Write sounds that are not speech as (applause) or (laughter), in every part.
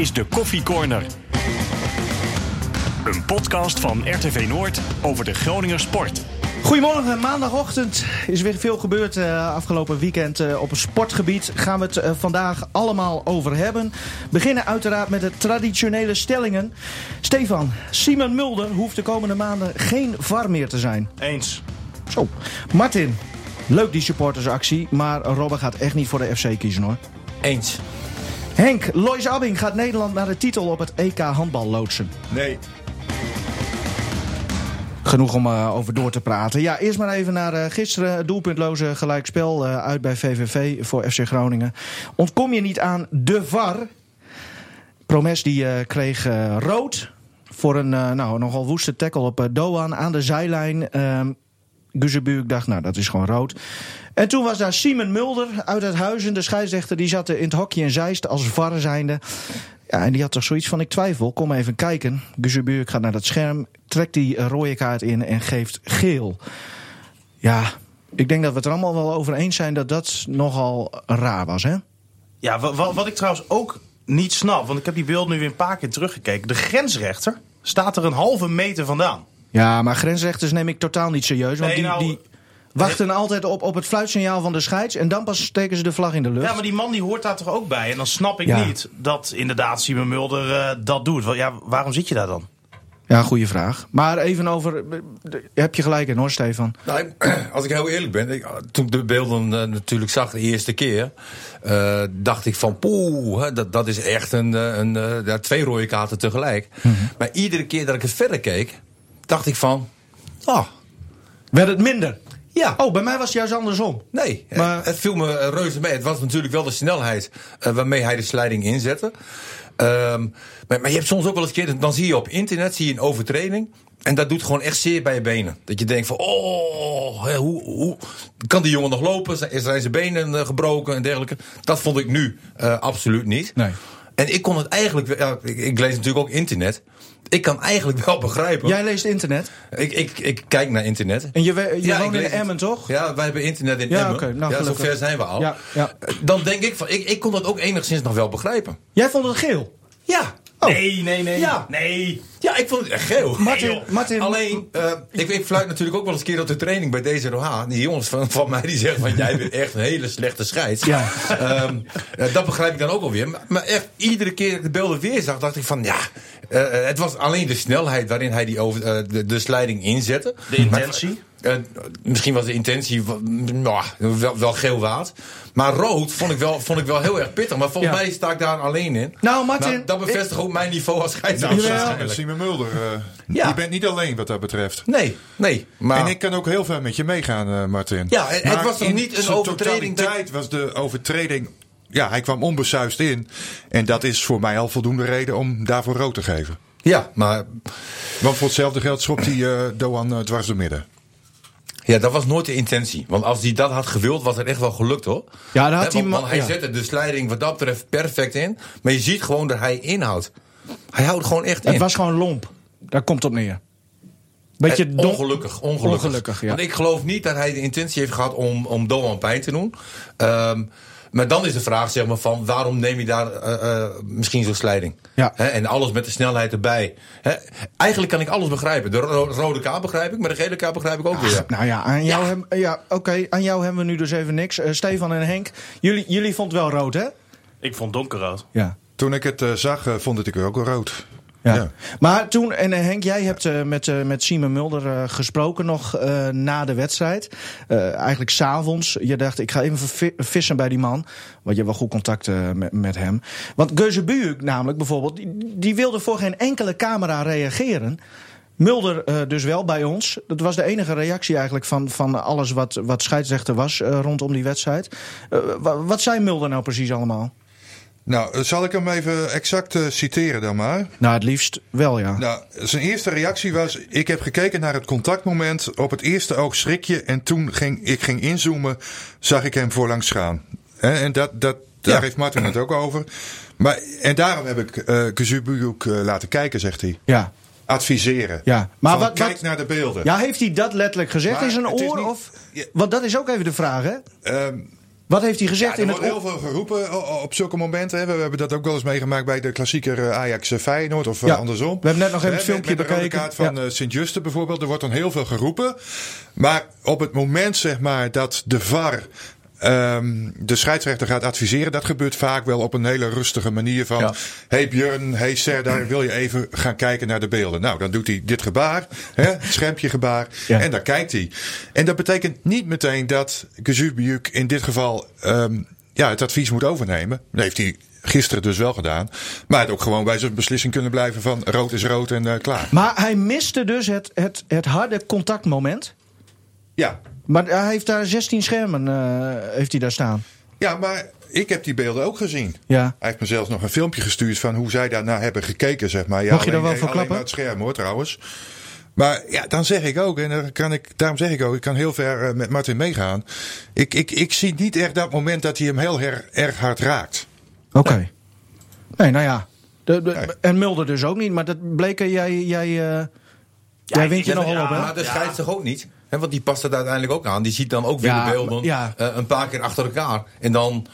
is de Koffie Corner. Een podcast van RTV Noord over de Groninger sport. Goedemorgen, maandagochtend is weer veel gebeurd uh, afgelopen weekend uh, op het sportgebied. Gaan we het uh, vandaag allemaal over hebben. Beginnen uiteraard met de traditionele stellingen. Stefan, Simon Mulder hoeft de komende maanden geen VAR meer te zijn. Eens. Zo. Martin, leuk die supportersactie, maar Robben gaat echt niet voor de FC kiezen hoor. Eens. Henk, Lois Abbing gaat Nederland naar de titel op het EK handbal loodsen. Nee. Genoeg om uh, over door te praten. Ja, eerst maar even naar uh, gisteren. Doelpuntloze gelijkspel uh, uit bij VVV voor FC Groningen. Ontkom je niet aan de VAR? Promes die kreeg rood voor een nou, nogal woeste tackle op Doan aan de zijlijn. Guzebuurk dacht, nou, dat is gewoon rood. En toen was daar Simon Mulder uit het huizen. De scheidsrechter die zat in het hokje in Zeist als VAR zijnde. Ja, en die had toch zoiets van, ik twijfel, kom even kijken. Guzebuurk gaat naar dat scherm, trekt die rode kaart in en geeft geel. Ja, ik denk dat we het er allemaal wel over eens zijn dat dat nogal raar was, hè? Ja, wat ik trouwens ook niet snap, want ik heb die beeld nu weer een paar keer teruggekeken. De grensrechter staat er een halve meter vandaan. Ja, maar grensrechters neem ik totaal niet serieus. Want nee, die, nou, die wachten nee. altijd op, op het fluitsignaal van de scheids. En dan pas steken ze de vlag in de lucht. Ja, maar die man die hoort daar toch ook bij. En dan snap ik ja. niet dat inderdaad Simon Mulder uh, dat doet. Ja, waarom zit je daar dan? Ja, goede vraag. Maar even over. Heb je gelijk in hoor, Stefan? Nou, (clears throat) als ik heel eerlijk ben, ik, toen ik de beelden uh, natuurlijk zag de eerste keer, uh, dacht ik van poeh, dat, dat is echt een, een, twee rode kaarten tegelijk. Mm -hmm. Maar iedere keer dat ik het verder keek, dacht ik van, oh. Werd het minder? Ja. Oh, bij mij was het juist andersom. Nee, maar... het viel me reuze mee. Het was natuurlijk wel de snelheid uh, waarmee hij de slijding inzette. Um, maar, maar, je hebt soms ook wel eens keer, dan zie je op internet zie je een overtreding. En dat doet gewoon echt zeer bij je benen. Dat je denkt van, oh, hè, hoe, hoe kan die jongen nog lopen? Zijn zijn benen uh, gebroken en dergelijke? Dat vond ik nu uh, absoluut niet. Nee. En ik kon het eigenlijk, ja, ik, ik lees natuurlijk ook internet. Ik kan eigenlijk wel (laughs) begrijpen. Jij leest internet? Ik, ik, ik kijk naar internet. En je, je ja, woont in Emmen, toch? Ja, wij hebben internet in ja, Emmen. Okay, nou, ja, zover zijn we al. Ja, ja. Dan denk ik van, ik, ik kon dat ook enigszins nog wel begrijpen. Jij vond het geel? Ja. Oh. Nee, nee, nee. Ja. Nee. Ja, ik vond het echt geel. Martin, Martin. Alleen, uh, ik, ik fluit natuurlijk ook wel eens een keer op de training bij deze DZOH. Die jongens van, van mij die zeggen van jij bent echt een hele slechte scheids. Ja. Um, uh, dat begrijp ik dan ook alweer. Maar, maar echt, iedere keer dat ik de beelden weer zag, dacht ik van ja. Uh, het was alleen de snelheid waarin hij die over, de, de slijding inzette. De intentie? Uh, misschien was de intentie nou, wel, wel geel waard. Maar rood vond ik wel, vond ik wel heel erg pittig. Maar volgens ja. mij sta ik daar alleen in. Nou, Martin. Nou, dat bevestigt ik, ook mijn niveau als scheidsrechter. Simon Mulder. Uh, ja. Je bent niet alleen wat dat betreft. Nee, nee. Maar... En ik kan ook heel ver met je meegaan, uh, Martin. Ja, het, het was toch niet een overtreding. In tijd was de overtreding. Ja, hij kwam onbesuist in. En dat is voor mij al voldoende reden om daarvoor rood te geven. Ja, maar. Want voor hetzelfde geld schopt hij uh, Doan uh, dwars door midden. Ja, dat was nooit de intentie. Want als hij dat had gewild, was het echt wel gelukt hoor. Ja, dan had He, hij, hij zette de slijding wat dat betreft perfect in. Maar je ziet gewoon dat hij inhoudt. Hij houdt gewoon echt in. Het was gewoon lomp. Daar komt op neer. Beetje en ongelukkig, ongelukkig. ongelukkig ja. Want ik geloof niet dat hij de intentie heeft gehad om, om Doan pijn te doen. Um, maar dan is de vraag zeg maar, van waarom neem je daar uh, uh, misschien zo'n slijding? Ja. He, en alles met de snelheid erbij. He, eigenlijk kan ik alles begrijpen. De ro rode kaart begrijp ik, maar de gele kaart begrijp ik ook Ach, weer. Nou ja, aan jou, ja. Hem, ja, okay, aan jou hebben we nu dus even niks. Uh, Stefan en Henk, jullie, jullie vonden het wel rood, hè? Ik vond donkerrood. Ja. Toen ik het zag, vond ik ook wel rood. Ja. ja. Maar toen, en Henk, jij hebt uh, met, uh, met Simon Mulder uh, gesproken nog na de wedstrijd. eigenlijk s'avonds. Je dacht, ik ga even vissen bij die man. Want je hebt wel goed contact met, met hem. Want Geuze namelijk bijvoorbeeld, die, die wilde voor geen enkele camera reageren. Mulder dus wel bij ons. Dat was de enige reactie eigenlijk van, van alles wat, wat scheidsrechter was rondom die wedstrijd. Wat zei Mulder nou precies allemaal? Nou, zal ik hem even exact uh, citeren dan maar? Nou, het liefst wel, ja. Nou, zijn eerste reactie was... Ik heb gekeken naar het contactmoment. Op het eerste oog schrik je. En toen ging, ik ging inzoomen, zag ik hem voorlangs gaan. He, en dat, dat, daar ja. heeft Martin het ook over. Maar, en daarom heb ik uh, Kazubuyuk uh, laten kijken, zegt hij. Ja. Adviseren. Ja, maar Van, wat, kijk wat, naar de beelden. Ja, heeft hij dat letterlijk gezegd Maar in zijn oor? niet- of, want dat is ook even de vraag, hè? Ehm, Wat heeft hij gezegd Ja, er in het wordt heel veel geroepen o- op zulke momenten. Hè. We hebben dat ook wel eens meegemaakt bij de klassieker eh, Ajax eh, Feyenoord of eh, Ja, andersom. we hebben net nog even het filmpje met, met de bekeken. kaart van Ja. eh, Sint-Juste bijvoorbeeld. Er wordt dan heel veel geroepen. Maar op het moment zeg maar, dat de VAR ehm, de scheidsrechter gaat adviseren... dat gebeurt vaak wel op een hele rustige manier van... Ja. hey Björn, hey Serdar, wil je even gaan kijken naar de beelden? Nou, dan doet hij dit gebaar, hè, het schermpje gebaar, Ja. en dan kijkt hij. En dat betekent niet meteen dat Gezubiuk in dit geval ehm, ja, het advies moet overnemen. Dat heeft hij gisteren dus wel gedaan. Maar had ook gewoon bij zijn beslissing kunnen blijven van rood is rood en eh, klaar. Maar hij miste dus het, het, het harde contactmoment. Ja. Maar hij heeft daar 16 schermen eh, heeft hij daar staan. ja, maar ik heb die beelden ook gezien. Ja. Hij heeft me zelfs nog een filmpje gestuurd van hoe zij daarna hebben gekeken, zeg maar. Ja, Mag je daar wel voor alleen klappen? maar het scherm hoor, trouwens. Maar ja, dan zeg ik ook, en dan kan ik, daarom zeg ik ook, ik kan heel ver eh, met Martin meegaan. Ik, ik, ik zie niet echt dat moment dat hij hem heel her- erg hard raakt. Oké. Nee, nou ja. De, de- Nee. En Mulder dus ook niet. Maar dat bleek, eh, jij, jij, eh, jij wint je nogal ja, op, hè? Maar de scheids toch ook niet? Want die past het uiteindelijk ook aan. Die ziet dan ook weer Ja, de beelden ja. eh, een paar keer achter elkaar. En dan...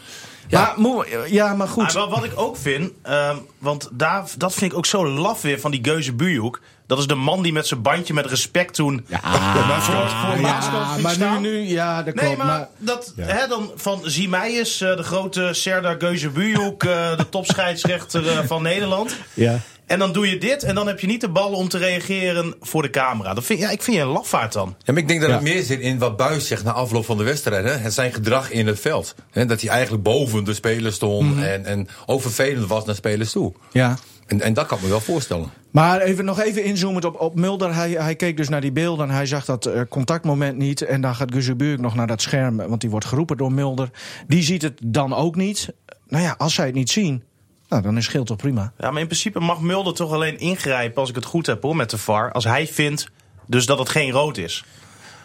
Ja, Maar, ja, maar goed. wat ik ook vind, ehm, want daar, dat vind ik ook zo laf weer van die Geuze Buurhoek. Dat is de man die met zijn bandje met respect toen ja, (laughs) voor, voor ja, Maaskant ging maar nu, nu, ja, dat Nee, klopt. maar, Maar, dat, hè, dan van zie mij eens, eh, de grote Serdar Geuze Buurhoek, eh, de topscheidsrechter eh, van Nederland. ja. En dan doe je dit en dan heb je niet de ballen om te reageren voor de camera. Dat vind, ja, ik vind je een lafaard dan. Ja, maar ik denk dat Ja. het meer zit in wat Buis zegt na afloop van de wedstrijd. Hè? Het zijn gedrag in het veld. Hè? Dat hij eigenlijk boven de spelers stond. Mhm. en, en ook vervelend was naar spelers toe. ja. En, en dat kan ik me wel voorstellen. Maar even, nog even inzoomend op, op Mulder. Hij, hij keek dus naar die beelden. Hij zag dat eh, contactmoment niet. En dan gaat Guzebuurk nog naar dat scherm. Want die wordt geroepen door Mulder. Die ziet het dan ook niet. Nou ja, als zij het niet zien. Nou, dan is scheelt toch prima. Ja, maar in principe mag Mulder toch alleen ingrijpen als ik het goed heb hoor met de VAR. Als hij vindt dus dat het geen rood is.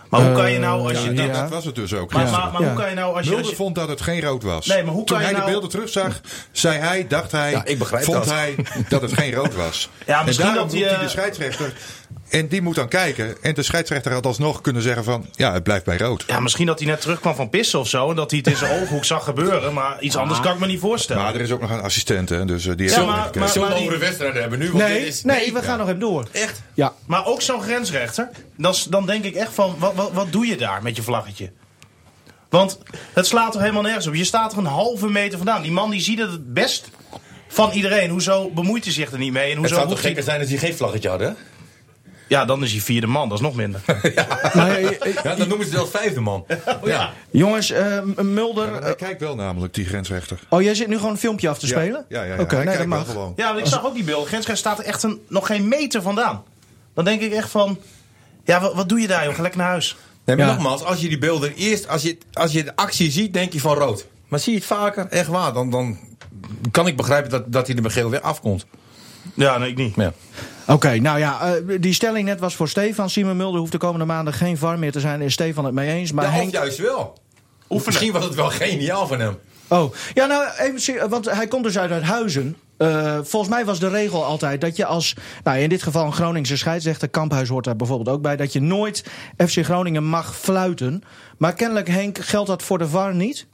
Maar hoe kan je nou als Eh, je... Ja, dat- dat was het dus ook. Maar, maar, maar Ja. hoe kan je nou als je... Mulder Als je vond dat het geen rood was. Nee, maar hoe Toen kan je hij de nou- beelden terugzag, zei hij, dacht hij, Ja, ik begrijp vond dat. hij dat het geen rood was. Ja, misschien en daarom dat hij, roept hij eh, de scheidsrechter. En die moet dan kijken. En de scheidsrechter had alsnog kunnen zeggen van, ja, het blijft bij rood. ja, misschien dat hij net terugkwam van pissen of zo. En dat hij het in zijn ooghoek zag gebeuren. Maar iets anders kan ik me niet voorstellen. Maar er is ook nog een assistent, hè, dus eh, die Ja, heeft maar- ook gekeken. maar- Zullen we die- over de wedstrijd hebben nu? Want dit Nee, is, nee, we gaan nog even door. Echt? Ja. Maar ook zo'n grensrechter. Dan, dan denk ik echt van, wat, wat, wat doe je daar met je vlaggetje? Want het slaat er helemaal nergens op. Je staat er een halve meter vandaan. Die man die ziet het het best van iedereen. Hoezo bemoeit hij zich er niet mee? En Het hoezo zou toch gekker zijn als hij geen vlaggetje had, hè? Ja, dan is hij vierde man. Dat is nog minder. (laughs) Maar, eh, eh, (laughs) Ja, dan noemen ze zelfs vijfde man. (laughs) ja. jongens, eh, Mulder. Hij kijkt wel namelijk, die grensrechter. oh, jij zit nu gewoon een filmpje af te Ja, spelen? Ja, ja, ja. Oké, Hij nee, dat mag. gewoon. Ja, want ik zag ook die beelden. Grensrechter staat er echt een, nog geen meter vandaan. Dan denk ik echt van... Ja, wat, wat doe je daar, joh? Ga lekker naar huis. Nee, maar Ja. nogmaals, als je die beelden eerst, als je, als je de actie ziet, denk je van rood. Maar zie je het vaker, echt waar, dan, dan kan ik begrijpen dat, dat hij er geel weer afkomt. Ja, nee, ik niet. Ja. Oké, nou ja, eh, die stelling net was voor Stefan. Simon Mulder hoeft de komende maanden geen VAR meer te zijn. Is Stefan het mee eens. Maar Ja, Henk... juist wel. Of misschien was het wel geniaal van hem. Oh, ja, nou, even, want hij komt dus uit Huizen. Eh volgens mij was de regel altijd dat je als, nou in dit geval een Groningse scheidsrechter, Kamphuis hoort daar bijvoorbeeld ook bij, dat je nooit FC Groningen mag fluiten. Maar kennelijk, Henk, geldt dat voor de VAR niet?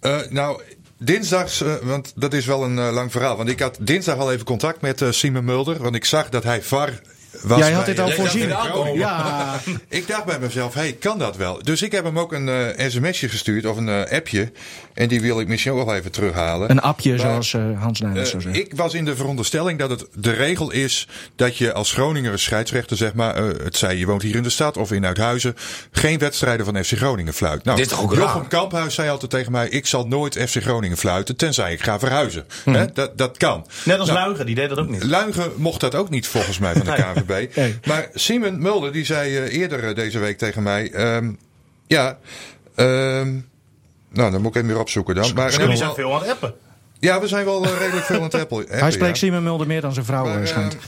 Eh, nou, dinsdags, eh, want dat is wel een eh, lang verhaal. Want ik had dinsdag al even contact met eh, Simon Mulder. Want ik zag dat hij VAR was. Jij had bij- dit al voorzien. Ja, (laughs) Ik dacht bij mezelf, hey, kan dat wel? Dus ik heb hem ook een eh, sms'je gestuurd of een eh, appje. En die wil ik misschien ook wel even terughalen. een Maar, zoals eh, Hans Nijmers zou zeggen. ik was in de veronderstelling dat het de regel is dat je als Groninger scheidsrechter, zeg maar, eh, het zij je woont hier in de stad of in Uithuizen, geen wedstrijden van FC Groningen fluit. Nou, Dit is ook Jochem raar? Kamphuis zei altijd tegen mij, ik zal nooit FC Groningen fluiten, tenzij ik ga verhuizen. Hè, dat, dat kan. Net als Nou, Luigen, die deed dat ook niet. Luigen mocht dat ook niet volgens mij van de Nee. Maar Simon Mulder die zei eh, eerder eh, deze week tegen mij, ehm, ja, ehm, nou dan moet ik even weer opzoeken dan. Maar Jullie zijn veel aan het appen. ja, we zijn wel eh, redelijk veel aan het appen. (laughs) Hij spreekt Simon Mulder meer dan zijn vrouw Maar, eh, schijnt. (laughs)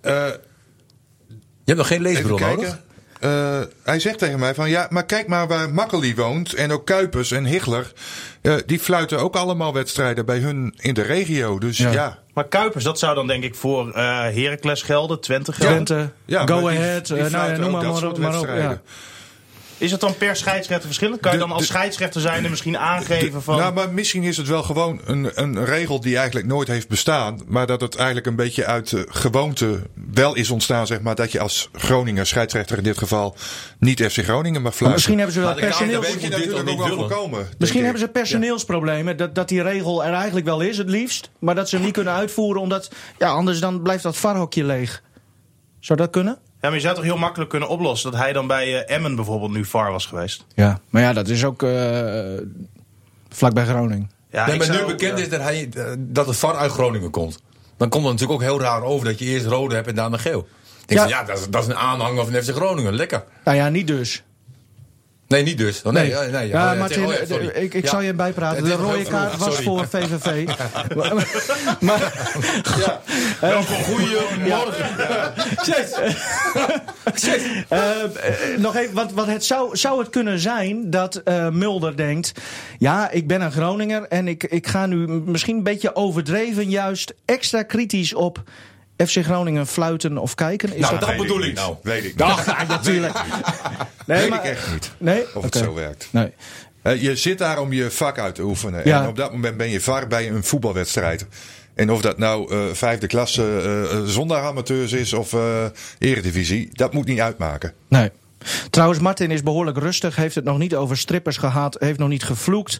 eh, Je hebt nog geen leesbril nodig? Eh, hij zegt tegen mij van ja, maar kijk maar waar Makkeli woont en ook Kuipers en Higler. Eh, die fluiten ook allemaal wedstrijden bij hun in de regio. Dus Ja. ja, Maar Kuipers, dat zou dan denk ik voor eh Heracles gelden, Twente gelden. Twente, ja Go die- Ahead, die eh, nou noem ook maar, maar, op, maar op. wedstrijden. Ja. Is het dan per scheidsrechter verschillend? Kan je dan als de- scheidsrechter zijn en misschien aangeven van... Nou, maar misschien is het wel gewoon een, een regel die eigenlijk nooit heeft bestaan. Maar dat het eigenlijk een beetje uit de gewoonte wel is ontstaan, zeg maar. Dat je als Groninger, scheidsrechter in dit geval, niet FC Groningen mag Maar fluiten. misschien hebben ze wel personeel... Je natuurlijk ook wel voorkomen. Misschien hebben ze personeelsproblemen. Dat, dat die regel er eigenlijk wel is, het liefst. Maar dat ze hem niet kunnen uitvoeren. Omdat, ja, anders dan blijft dat varhokje leeg. Zou dat kunnen? Ja, maar je zou toch heel makkelijk kunnen oplossen dat hij dan bij eh, Emmen bijvoorbeeld nu VAR was geweest. Ja. Maar ja, dat is ook eh vlak bij Groningen. Ja, nee, maar zou- nu bekend ja. is dat, hij, eh, dat het VAR uit Groningen komt. Dan komt het natuurlijk ook heel raar over dat je eerst rode hebt en daarna geel. Ik Ja. ja, ja dat, is, dat is een aanhanger van FC Groningen. Lekker. Nou ja, niet dus. Nee, niet dus. Oh, nee, nee. nee, ja, Oh, Martin, oh ja, sorry. de- ik, ik zal je bijpraten. De rode vroeg. kaart was Sorry. voor VVV. maar, maar, Welke goede morgen. (laughs) Eh, eh, nog even, want, want het zou, zou het kunnen zijn dat eh, Mulder denkt... ja, ik ben een Groninger en ik, ik ga nu misschien een beetje overdreven... juist extra kritisch op FC Groningen fluiten of kijken? Is Nou, dat... dat bedoel ik niet. nou. Weet ik niet. Ach, ja, natuurlijk. Nee, Weet maar- ik echt niet. Nee? Of het zo werkt. Nee. Eh, Je zit daar om je vak uit te oefenen. Ja. En op dat moment ben je VAR bij een voetbalwedstrijd. En of dat nou eh, vijfde klasse eh, eh, zondagamateurs is of eh, eredivisie, dat moet niet uitmaken. Nee. Trouwens, Martin is behoorlijk rustig. Heeft het nog niet over strippers gehad. Heeft nog niet gevloekt.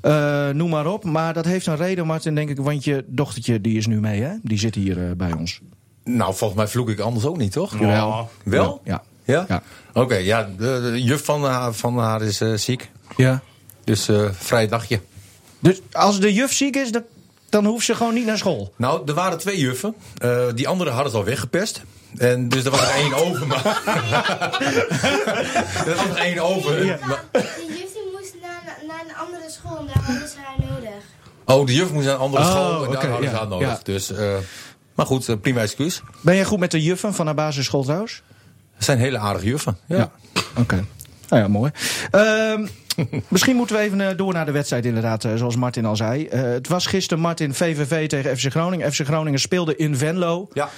Eh, noem maar op. Maar dat heeft een reden, Martin, denk ik. Want je dochtertje die is nu mee, hè? Die zit hier eh, bij ons. Nou, volgens mij vloek ik anders ook niet, toch? Jawel. Oh. Wel? Ja. Ja? Ja. Oké, ja. De, de juf van haar, van haar is eh, ziek. ja. Dus eh vrij dagje. Dus als de juf ziek is, dan, dan hoeft ze gewoon niet naar school. Nou, er waren twee juffen. Eh, die andere hadden ze al weggepest. En dus er was er één over. Maar... (laughs) er was er één over. Maar- De juf die moest naar, naar een andere school en daar hadden ze haar nodig. Oh, de juf moest naar een andere Oh, school. En daar hadden ze ja, haar nodig. ja. Dus, eh, maar goed, eh, prima excuus. Ben jij goed met de juffen van haar basisschool trouwens? Het zijn hele aardige juffen. Ja. Oké. Nou ja, mooi. Ehm, (laughs) misschien moeten we even eh, door naar de wedstrijd inderdaad, zoals Martin al zei. Eh, het was gisteren Martin VVV tegen FC Groningen. FC Groningen speelde in Venlo. Ja.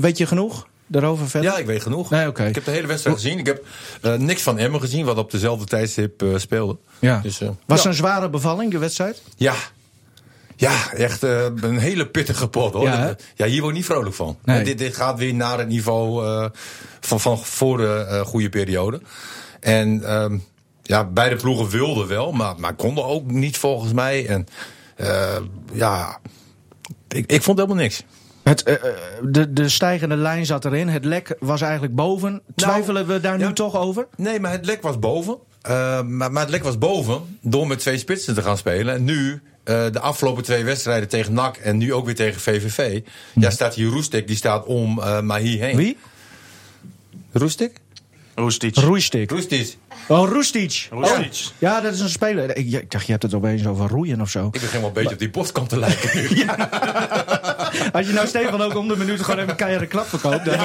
Weet je genoeg daarover verder? Ja, ik weet genoeg. Nee. Ik heb de hele wedstrijd gezien. Ik heb eh, niks van Emmen gezien, wat op dezelfde tijdstip eh, speelde. Ja. Dus, eh, Was ja. een zware bevalling, de wedstrijd? Ja. Ja, echt een hele pittige pot hoor. Ja, hier word ik niet vrolijk van. Nee. Dit, dit gaat weer naar het niveau van, van voor de goede periode. En ehm, ja, beide ploegen wilden wel, maar, maar konden ook niet volgens mij. En ja, ik, ik vond helemaal niks. Het, eh, eh, de, de stijgende lijn zat erin. Het lek was eigenlijk boven. Twijfelen we daar nu toch over? Nee, maar het lek was boven. Eh, maar, maar het lek was boven door met twee spitsen te gaan spelen. En nu, de afgelopen twee wedstrijden tegen NAC en nu ook weer tegen VVV. Ja, staat hier Roestek, die staat om Mahi heen. Wie? Roestek? Roestic. Roestik. Roestic. Oh, Roestic. Roestic. Ja, dat is een speler. Ik, ik dacht, je hebt het opeens over roeien of zo. Ik begin wel een beetje op die postkant te lijken nu. (laughs) Als je nou Stefan ook om de minuut gewoon even een keiharde klap verkoopt. Dan,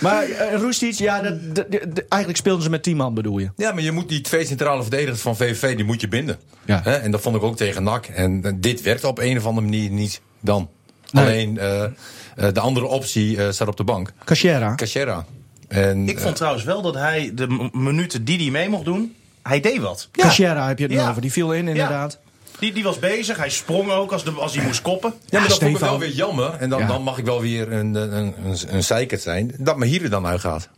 maar uh, Roestic, ja, dat, dat- dat- eigenlijk speelden ze met 10 man, bedoel je? Ja, maar je moet die twee centrale verdedigers van VVV, die moet je binden. Ja. Hè? En dat vond ik ook tegen NAC. En eh, dit werkt op een of andere manier niet dan. Nee. Alleen eh, de andere optie eh, staat op de bank. Cachera. Cachera. En, Ik vond trouwens wel dat hij de minuten die hij mee mocht doen, hij deed wat. Cachera heb je het Ja. over. Die viel in, inderdaad. Die, die was bezig, hij sprong ook als, de, als hij moest koppen. Ja, maar dat vond ik wel weer jammer. En dan, Ja. dan mag ik wel weer een, een, een, een zeikert zijn. Dat Mahir er dan uitgaat.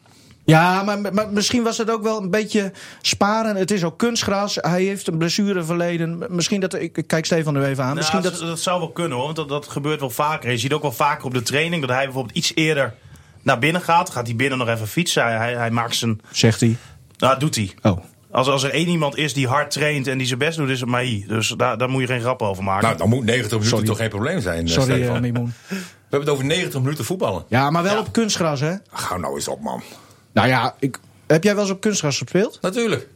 Ja, maar, maar misschien was het ook wel een beetje sparen. Het is ook kunstgras. Hij heeft een blessure verleden. Misschien dat... Ik kijk Stefan nu even aan. Misschien Nou, dat... dat, dat zou wel kunnen hoor, want dat, dat gebeurt wel vaker. Je ziet ook wel vaker op de training dat hij bijvoorbeeld iets eerder naar binnen gaat. Gaat hij binnen nog even fietsen. Hij, hij, hij maakt zijn. Zegt hij. Nou, doet hij. Oh. Als, als er één iemand is die hard traint en die zijn best doet, is het Mai. Dus daar, daar moet je geen grap over maken. Nou, dan moet 90 minuten Sorry. toch geen probleem zijn, eh, Sorry, Stefan. Mimoen. We hebben het over 90 minuten voetballen. Ja, maar wel op kunstgras, hè? Ga nou eens op, man. Nou ja, ik... heb jij wel eens op kunstgras gespeeld? Natuurlijk.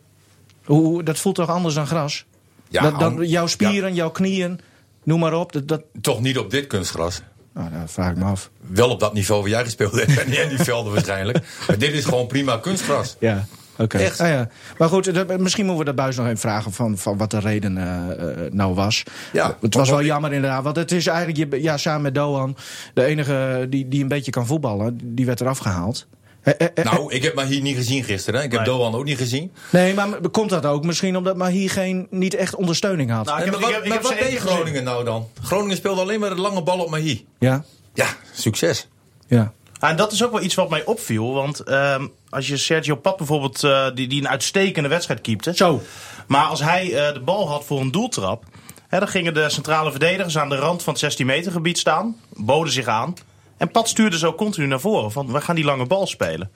Hoe, dat voelt toch anders dan gras? Ja, dat, dan, jouw spieren, jouw knieën, noem maar op. Dat, dat, Toch niet op dit kunstgras. nou, dat vraag ik me af. Wel op dat niveau waar jij gespeeld hebt. (laughs) En in die velden waarschijnlijk. Maar dit is gewoon prima kunstgras. Ja, oké. Echt? Ah, ja. Maar goed, dat- misschien moeten we dat buis nog even vragen van, van wat de reden eh, eh, nou was. Ja, het was wel jammer inderdaad. Want het is eigenlijk, ja, samen met Doan, de enige die, die een beetje kan voetballen, die werd eraf gehaald. Eh, eh, eh, Nou, ik heb Mahi niet gezien gisteren. Hè. Ik heb Nee. Doan ook niet gezien. Nee, maar komt dat ook misschien omdat Mahi geen, niet echt ondersteuning had? Nou, ik En heb- maar ik wat, heb- ik maar wat deed gezien. Groningen nou dan? Groningen speelde alleen maar de lange bal op Mahi. Ja, Ja, succes. ja. Ah, en dat is ook wel iets wat mij opviel. Want ehm, als je Sergio Pat bijvoorbeeld, eh, die, die een uitstekende wedstrijd keepte. Zo. Maar als hij eh, de bal had voor een doeltrap. Hè, dan gingen de centrale verdedigers aan de rand van het 16 meter gebied staan. Boden zich aan. En Pat stuurde zo continu naar voren. Van we gaan die lange bal spelen.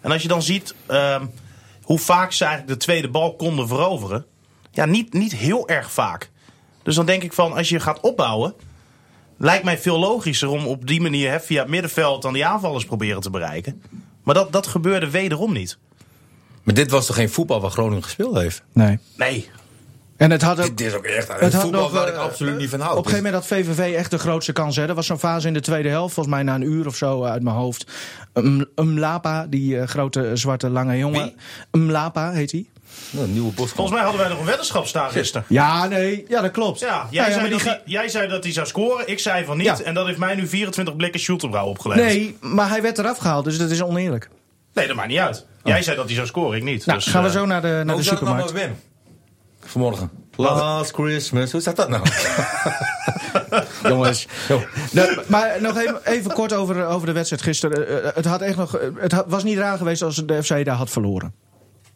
En als je dan ziet ehm, hoe vaak ze eigenlijk de tweede bal konden veroveren. Ja, niet, niet heel erg vaak. Dus dan denk ik van als je gaat opbouwen. Lijkt mij veel logischer om op die manier hè, via het middenveld dan die aanvallers proberen te bereiken. Maar dat, dat gebeurde wederom niet. Maar dit was toch geen voetbal waar Groningen gespeeld heeft? Nee. Nee. En het had ook... Dit is ook echt Het het had voetbal nog, waar eh, ik absoluut niet van hou. Op een gegeven moment had VVV echt de grootste kans. Hè. Er was zo'n fase in de tweede helft, volgens mij na een uur of zo eh, uit mijn hoofd. Um, Mlapa, die eh, grote zwarte lange jongen. Mlapa heet hij. Nou, een nieuwe. Volgens mij hadden wij nog een weddenschap staan gisteren. Ja, nee, ja, dat klopt. Ja, jij, Nou ja, zei maar die dat hij, jij zei dat hij zou scoren, ik zei van niet. Ja. En dat heeft mij nu 24 blikken Schulterbrouw opgeleverd. Nee, maar hij werd eraf gehaald, dus dat is oneerlijk. Nee, dat maakt niet uit. Jij zei dat hij zou scoren, ik niet. Nou, dus, gaan we eh, zo naar de, naar de Hoe zat het nou supermarkt. met Wim? Vanmorgen. Last Christmas. Hoe staat dat nou? (laughs) Jongens. Nou, maar nog even, even kort over, over de wedstrijd gisteren. Eh, eh, Het, had echt nog, eh, het had- was niet raar geweest als de FC daar had verloren.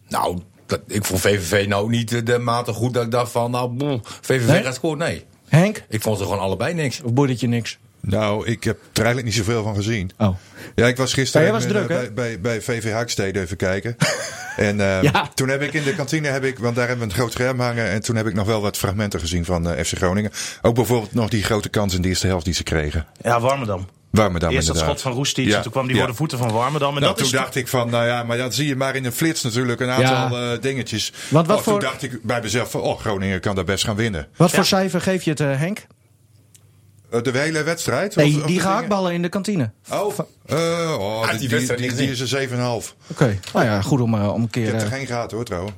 nou, dat, ik vond VVV nou niet de, mate goed dat ik dacht van... Nou, boe, VVV Nee? gaat scoren. Nee. Henk? Ik vond ze gewoon allebei niks. Of boeit het je niks? Nou, ik heb er eigenlijk niet zoveel van gezien. Oh. Ja, ik was gisteren Ja, jij was druk, hè? bij, bij, bij VV Haakstede even kijken. (laughs) en eh, Ja. toen heb ik in de kantine, heb ik, want daar hebben we een groot scherm hangen. En toen heb ik nog wel wat fragmenten gezien van eh, FC Groningen. Ook bijvoorbeeld nog die grote kans in de eerste helft die ze kregen. Ja, Warmerdam. Warmerdam Eerst dat schot van Roestic, Ja, en toen kwam die ja. voor de voeten van Warmerdam. En Nou, dat toen is dacht ik van, nou ja, maar dat zie je maar in een flits natuurlijk een aantal eh, dingetjes. Want wat oh, toen voor- dacht ik bij mezelf van, oh, Groningen kan daar best gaan winnen. Wat voor cijfer geef je het, eh, Henk? Eh, de hele wedstrijd? Nee, Of- of die gehaktballen in de kantine. Oh, eh, oh Had die, die die, wedstrijd die, die is een 7,5. Oké. Nou ja, goed om, eh, om een Ik keer... heb er geen gehad hoor trouwens.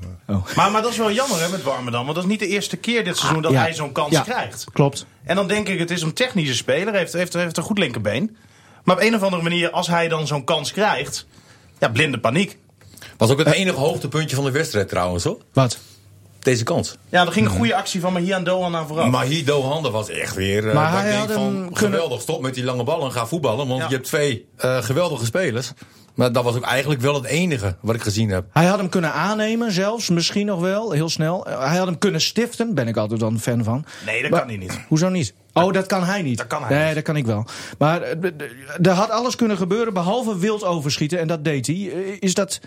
Maar, maar dat is wel jammer hè, met Warmerdam. Want dat is niet de eerste keer dit seizoen dat ja. hij zo'n kans Ja. krijgt. Klopt. En dan denk ik, het is een technische speler. Heeft, heeft, heeft een goed linkerbeen. Maar op een of andere manier, als hij dan zo'n kans krijgt... Ja, blinde paniek. Was ook het enige hoogtepuntje van de wedstrijd trouwens, hoor. Wat? Deze kans. Ja, er ging een goede actie van Mahian Doan aan vooraf. Maar hier Handen was echt weer... eh, Maar dat hij had van, kunnen- Geweldig, stop met die lange ballen en ga voetballen. Want Ja. je hebt twee eh, geweldige spelers. Maar dat was ook eigenlijk wel het enige wat ik gezien heb. Hij had hem kunnen aannemen zelfs, misschien nog wel, heel snel. Eh, Hij had hem kunnen stiften, ben ik altijd dan fan van. Nee, dat Maar- kan hij niet. Hoezo niet? Oh, dat kan hij niet. Dat kan hij nee, niet. dat kan ik wel. Maar er had alles kunnen gebeuren behalve wild overschieten. En dat deed hij. Is dat,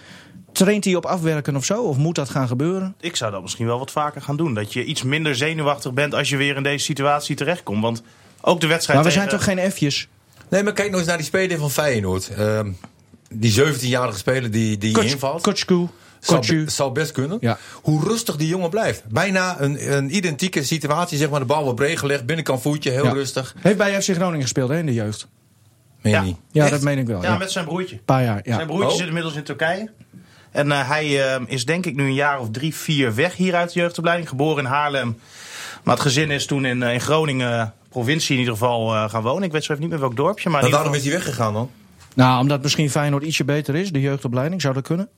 traint hij op afwerken of zo? Of moet dat gaan gebeuren? Ik zou dat misschien wel wat vaker gaan doen. Dat je iets minder zenuwachtig bent als je weer in deze situatie terechtkomt. Want ook de wedstrijd Maar we zijn toch geen F'jes? Nee, maar kijk nog eens naar die speler van Feyenoord. Ehm, die 17-jarige speler die, die Koch- invalt. Kochku. Zou, zou best kunnen. Ja. Hoe rustig die jongen blijft. Bijna een, een identieke situatie. Zeg maar, de bal wordt breed gelegd. Binnenkant voetje, heel Ja. rustig. Heeft bij FC Groningen gespeeld hè, in de jeugd. Meen Ja. niet? Ja, dat meen ik wel. Ja, Ja, met zijn broertje. Paar jaar, ja. Zijn broertje Oh. zit inmiddels in Turkije. En eh, hij eh, is denk ik nu een jaar of drie, vier weg hier uit de jeugdopleiding. Geboren in Haarlem. Maar het gezin is toen in, eh, in Groningen, provincie in ieder geval, eh, gaan wonen. Ik weet zo even niet meer welk dorpje. Maar ieder waarom is hij weggegaan dan? Nou, omdat misschien Feyenoord ietsje beter is, de jeugdopleiding. Zou dat kunnen?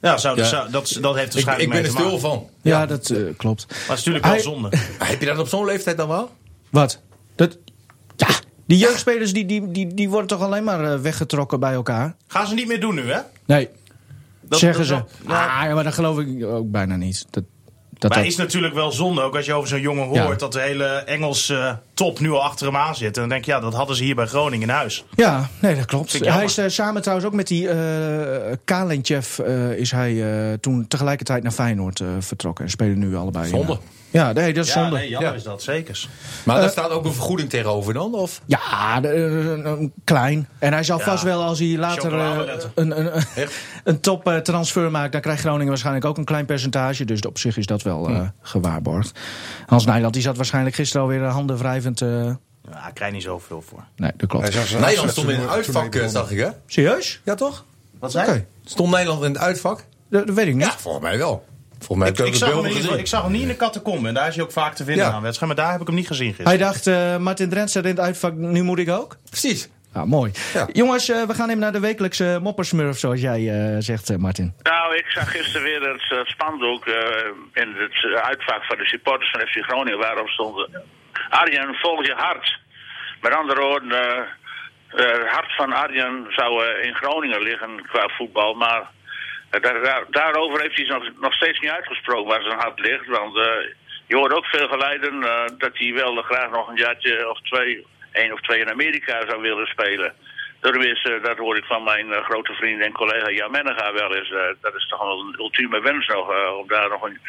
Ja, zou, Ja. zou- dat, dat heeft Ik, waarschijnlijk ik ben er stil van. Ja, dat eh, klopt. Maar het is natuurlijk wel Hij- zonde. (laughs) Heb je dat op zo'n leeftijd dan wel? Wat? Dat, die jeugdspelers die, die, die, die worden toch alleen maar eh, weggetrokken bij elkaar? Gaan ze niet meer doen nu, hè? Nee, Dat- zeggen dat- ze. Ja. Ah, ja, maar dat geloof ik ook bijna niet. Dat, dat, Maar dat- is natuurlijk wel zonde, ook als je over zo'n jongen hoort... Ja. dat de hele Engelse top nu al achter hem aan zit. En dan denk je, ja, dat hadden ze hier bij Groningen in huis. Ja, nee, dat klopt. Hij is eh, samen trouwens ook met die eh Kalentjev eh, is hij eh, toen tegelijkertijd naar Feyenoord eh, vertrokken. En spelen nu allebei. in, Zonde. Eh, ja, nee, dat is Ja, zonde. nee, jammer Ja. is dat, zeker. Maar Eh, daar staat ook een vergoeding tegenover dan? Of? Ja, eh, een klein. En hij zal Ja, vast wel, als hij later eh, een, een, een, top eh, transfer maakt, dan krijgt Groningen waarschijnlijk ook een klein percentage. Dus op zich is dat wel eh, gewaarborgd. Hans Nijland die zat waarschijnlijk gisteren alweer handen wrijvend. eh, Ja, ik krijg niet zoveel voor. nee, dat klopt. Nederland stond in afscheidstoernooi uitvak, eh, zag ik hè? Serieus? Ja toch? Wat Oké, zei Stond Nederland in het uitvak? dat, dat weet ik niet. Ja, volgens mij wel. Volgens mij ik, zag hem gezien. ik zag hem niet in de catacombe. En daar is hij ook vaak te vinden Ja. aan wedstrijd. Maar daar heb ik hem niet gezien gisteren. Hij dacht, eh, Martin Drent staat in het uitvak, nu moet ik ook. Precies. Ja, mooi. Ja. Jongens, eh, we gaan even naar de wekelijkse moppersmurf, zoals jij eh, zegt, Martin. Nou, ik zag gisteren weer het spandoek eh, in het uitvak van de supporters van FC Groningen. Waarop stond Arjen, volg je hart. Met andere woorden, het hart van Arjen zou in Groningen liggen qua voetbal. Maar daar, daar- daarover heeft hij nog, nog steeds niet uitgesproken waar zijn hart ligt. Want eh, je hoort ook veel geleiden eh, dat hij wel graag nog een jaartje of twee, één of twee in Amerika zou willen spelen. Dat, is, eh, dat hoor ik van mijn eh, grote vriend en collega Jan Mennega wel eens. eh, dat is toch een ultieme wens nog, eh, om daar nog een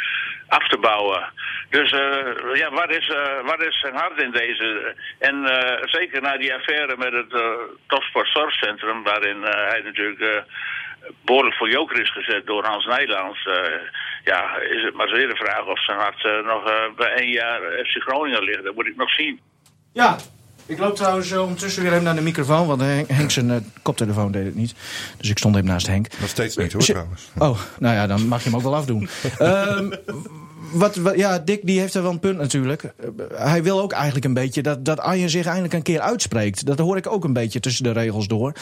af te bouwen. Dus eh, ja, waar is, eh, waar is zijn hart in deze? En eh, zeker na die affaire met het uh, Topsport Zorgcentrum, waarin eh, hij natuurlijk eh, behoorlijk voor joker is gezet door Hans Nijlands. eh, ja, is het maar zeer de vraag of zijn hart eh, nog eh, bij één jaar FC Groningen ligt. Dat moet ik nog zien. Ja, ik loop trouwens ondertussen weer even naar de microfoon, want Henk, Henk zijn koptelefoon deed het niet. Dus ik stond even naast Henk. Nog steeds niet hoor trouwens. Oh, nou ja, dan mag je hem ook wel afdoen. (laughs) Ehm, wat, wat, ja, Dick die heeft er wel een punt natuurlijk. Hij wil ook eigenlijk een beetje dat, dat Arjen zich eindelijk een keer uitspreekt. Dat hoor ik ook een beetje tussen de regels door.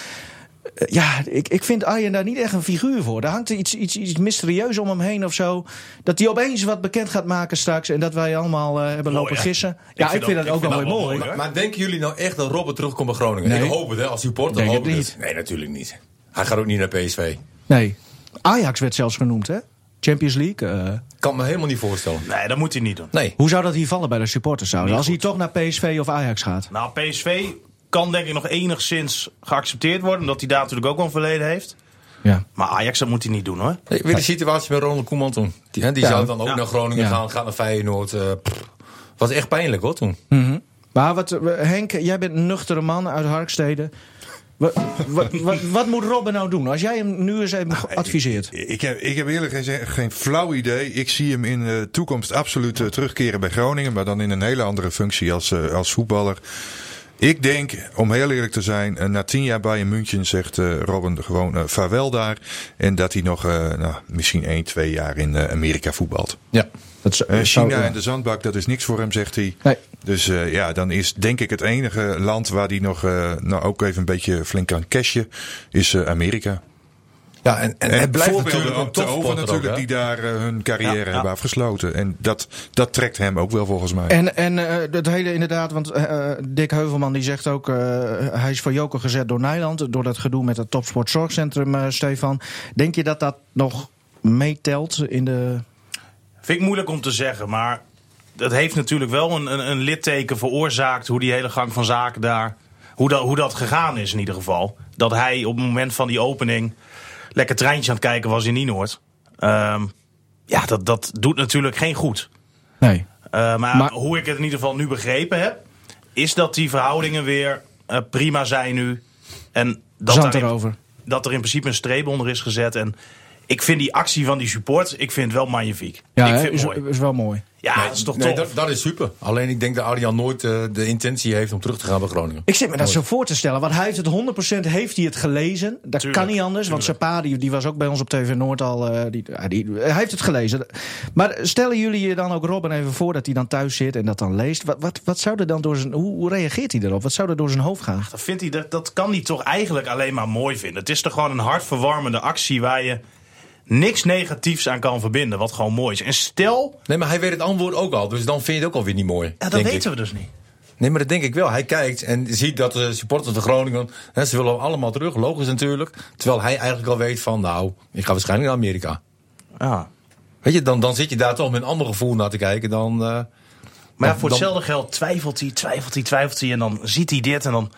Eh, ja, ik, ik vind Arjen daar niet echt een figuur voor. Er hangt iets, iets, iets mysterieus om hem heen of zo. Dat hij opeens wat bekend gaat maken straks. En dat wij allemaal eh, hebben lopen gissen. Ja, ik vind, dat ook wel weer mooi. hoor. Maar denken jullie nou echt dat Robert terugkomt bij Groningen? Nee. Ik hoop het, hè. Als supporter Denk hoop het ik niet. het. Nee, natuurlijk niet. Hij gaat ook niet naar PSV. Nee. Ajax werd zelfs genoemd, hè? Champions League. eh. Kan me helemaal niet voorstellen. Nee, dat moet hij niet doen. Nee. Hoe zou dat hier vallen bij de supporters? Als hij toch naar PSV of Ajax gaat? Nou, PSV kan denk ik nog enigszins geaccepteerd worden, omdat hij daar natuurlijk ook wel een verleden heeft. Ja. Maar Ajax, dat moet hij niet doen hoor. Nee, weer de situatie met Ronald Koeman toen. Die, hè, die Ja. zou dan ook Ja. naar Groningen Ja. gaan, gaat naar Feyenoord. pff. was echt pijnlijk hoor toen. Maar wat, Henk, jij bent een nuchtere man uit Harkstede. Wat, wat, wat, wat moet Robben nou doen? Als jij hem nu eens even adviseert. Ik heb, ik heb eerlijk gezegd geen flauw idee. Ik zie hem in de toekomst absoluut eh, terugkeren bij Groningen. Maar dan in een hele andere functie als, eh, als voetballer. Ik denk, om heel eerlijk te zijn, eh, na tien jaar bij München zegt eh, Robin gewoon eh, vaarwel daar. En dat hij nog nou, misschien één, twee jaar in Amerika voetbalt. Ja. Dat is- zou- China en de zandbak, dat is niks voor hem, zegt hij. Nee. Dus ja, dan is denk ik het enige land waar hij nog nou, ook even een beetje flink aan cashen, is Amerika. Ja, en, en, En het blijft voorbeelden natuurlijk een ook te over ook, natuurlijk die daar eh, hun carrière Ja, ja. hebben afgesloten. En dat, dat trekt hem ook wel volgens mij. En, en eh, het hele inderdaad, want eh, eh, Dick Heuvelman die zegt ook... eh, hij is voor Joker gezet door Nijland. Door dat gedoe met het Topsport Zorgcentrum, eh, Stefan. Denk je dat dat nog meetelt in de... Vind ik moeilijk om te zeggen, maar dat heeft natuurlijk wel een, een, een litteken veroorzaakt hoe die hele gang van zaken daar. Hoe dat, hoe dat gegaan is in ieder geval. Dat hij op het moment van die opening lekker treintje aan het kijken was in Nienoord. Ehm, ja, dat, dat doet natuurlijk geen goed. Nee. Uh, maar, Maar- hoe ik het in ieder geval nu begrepen heb, is dat die verhoudingen weer eh, prima zijn nu. En dat, Zand in- dat er in principe een streep onder is gezet. En ik vind die actie van die support, ik vind het wel magnifiek. Ja, ik vind is, het mooi. is wel mooi. Ja, dat is toch Nee, tof. dat, dat is super. Alleen ik denk dat Arjan nooit eh, de intentie heeft om terug te gaan bij Groningen. Ik zit me dat zo voor te stellen. Want hij heeft het 100% heeft hij het gelezen. Dat Tuurlijk, kan niet anders. Want zijn pa die, die was ook bij ons op TV Noord al. eh, die, hij heeft het gelezen. Maar stellen jullie je dan ook Robin even voor dat hij dan thuis zit en dat dan leest. Wat, wat, wat zou er dan door zijn. Hoe, hoe reageert hij erop? Wat zou er door zijn hoofd gaan? Dat, vindt hij, dat, dat kan hij toch eigenlijk alleen maar mooi vinden. Het is toch gewoon een hartverwarmende actie waar je niks negatiefs aan kan verbinden. Wat gewoon mooi is. En stel, Nee, maar hij weet het antwoord ook al. Dus dan vind je het ook alweer niet mooi. ja, dat weten ik. we dus niet. Nee, maar dat denk ik wel. Hij kijkt en ziet dat de supporters van Groningen... Hè, ze willen allemaal terug, logisch natuurlijk. Terwijl hij eigenlijk al weet van... Nou, ik ga waarschijnlijk naar Amerika. Ja. Weet je, dan, dan zit je daar toch met een ander gevoel naar te kijken dan... eh, Maar ja, voor hetzelfde geld twijfelt hij, twijfelt hij, twijfelt hij. En dan ziet hij dit en dan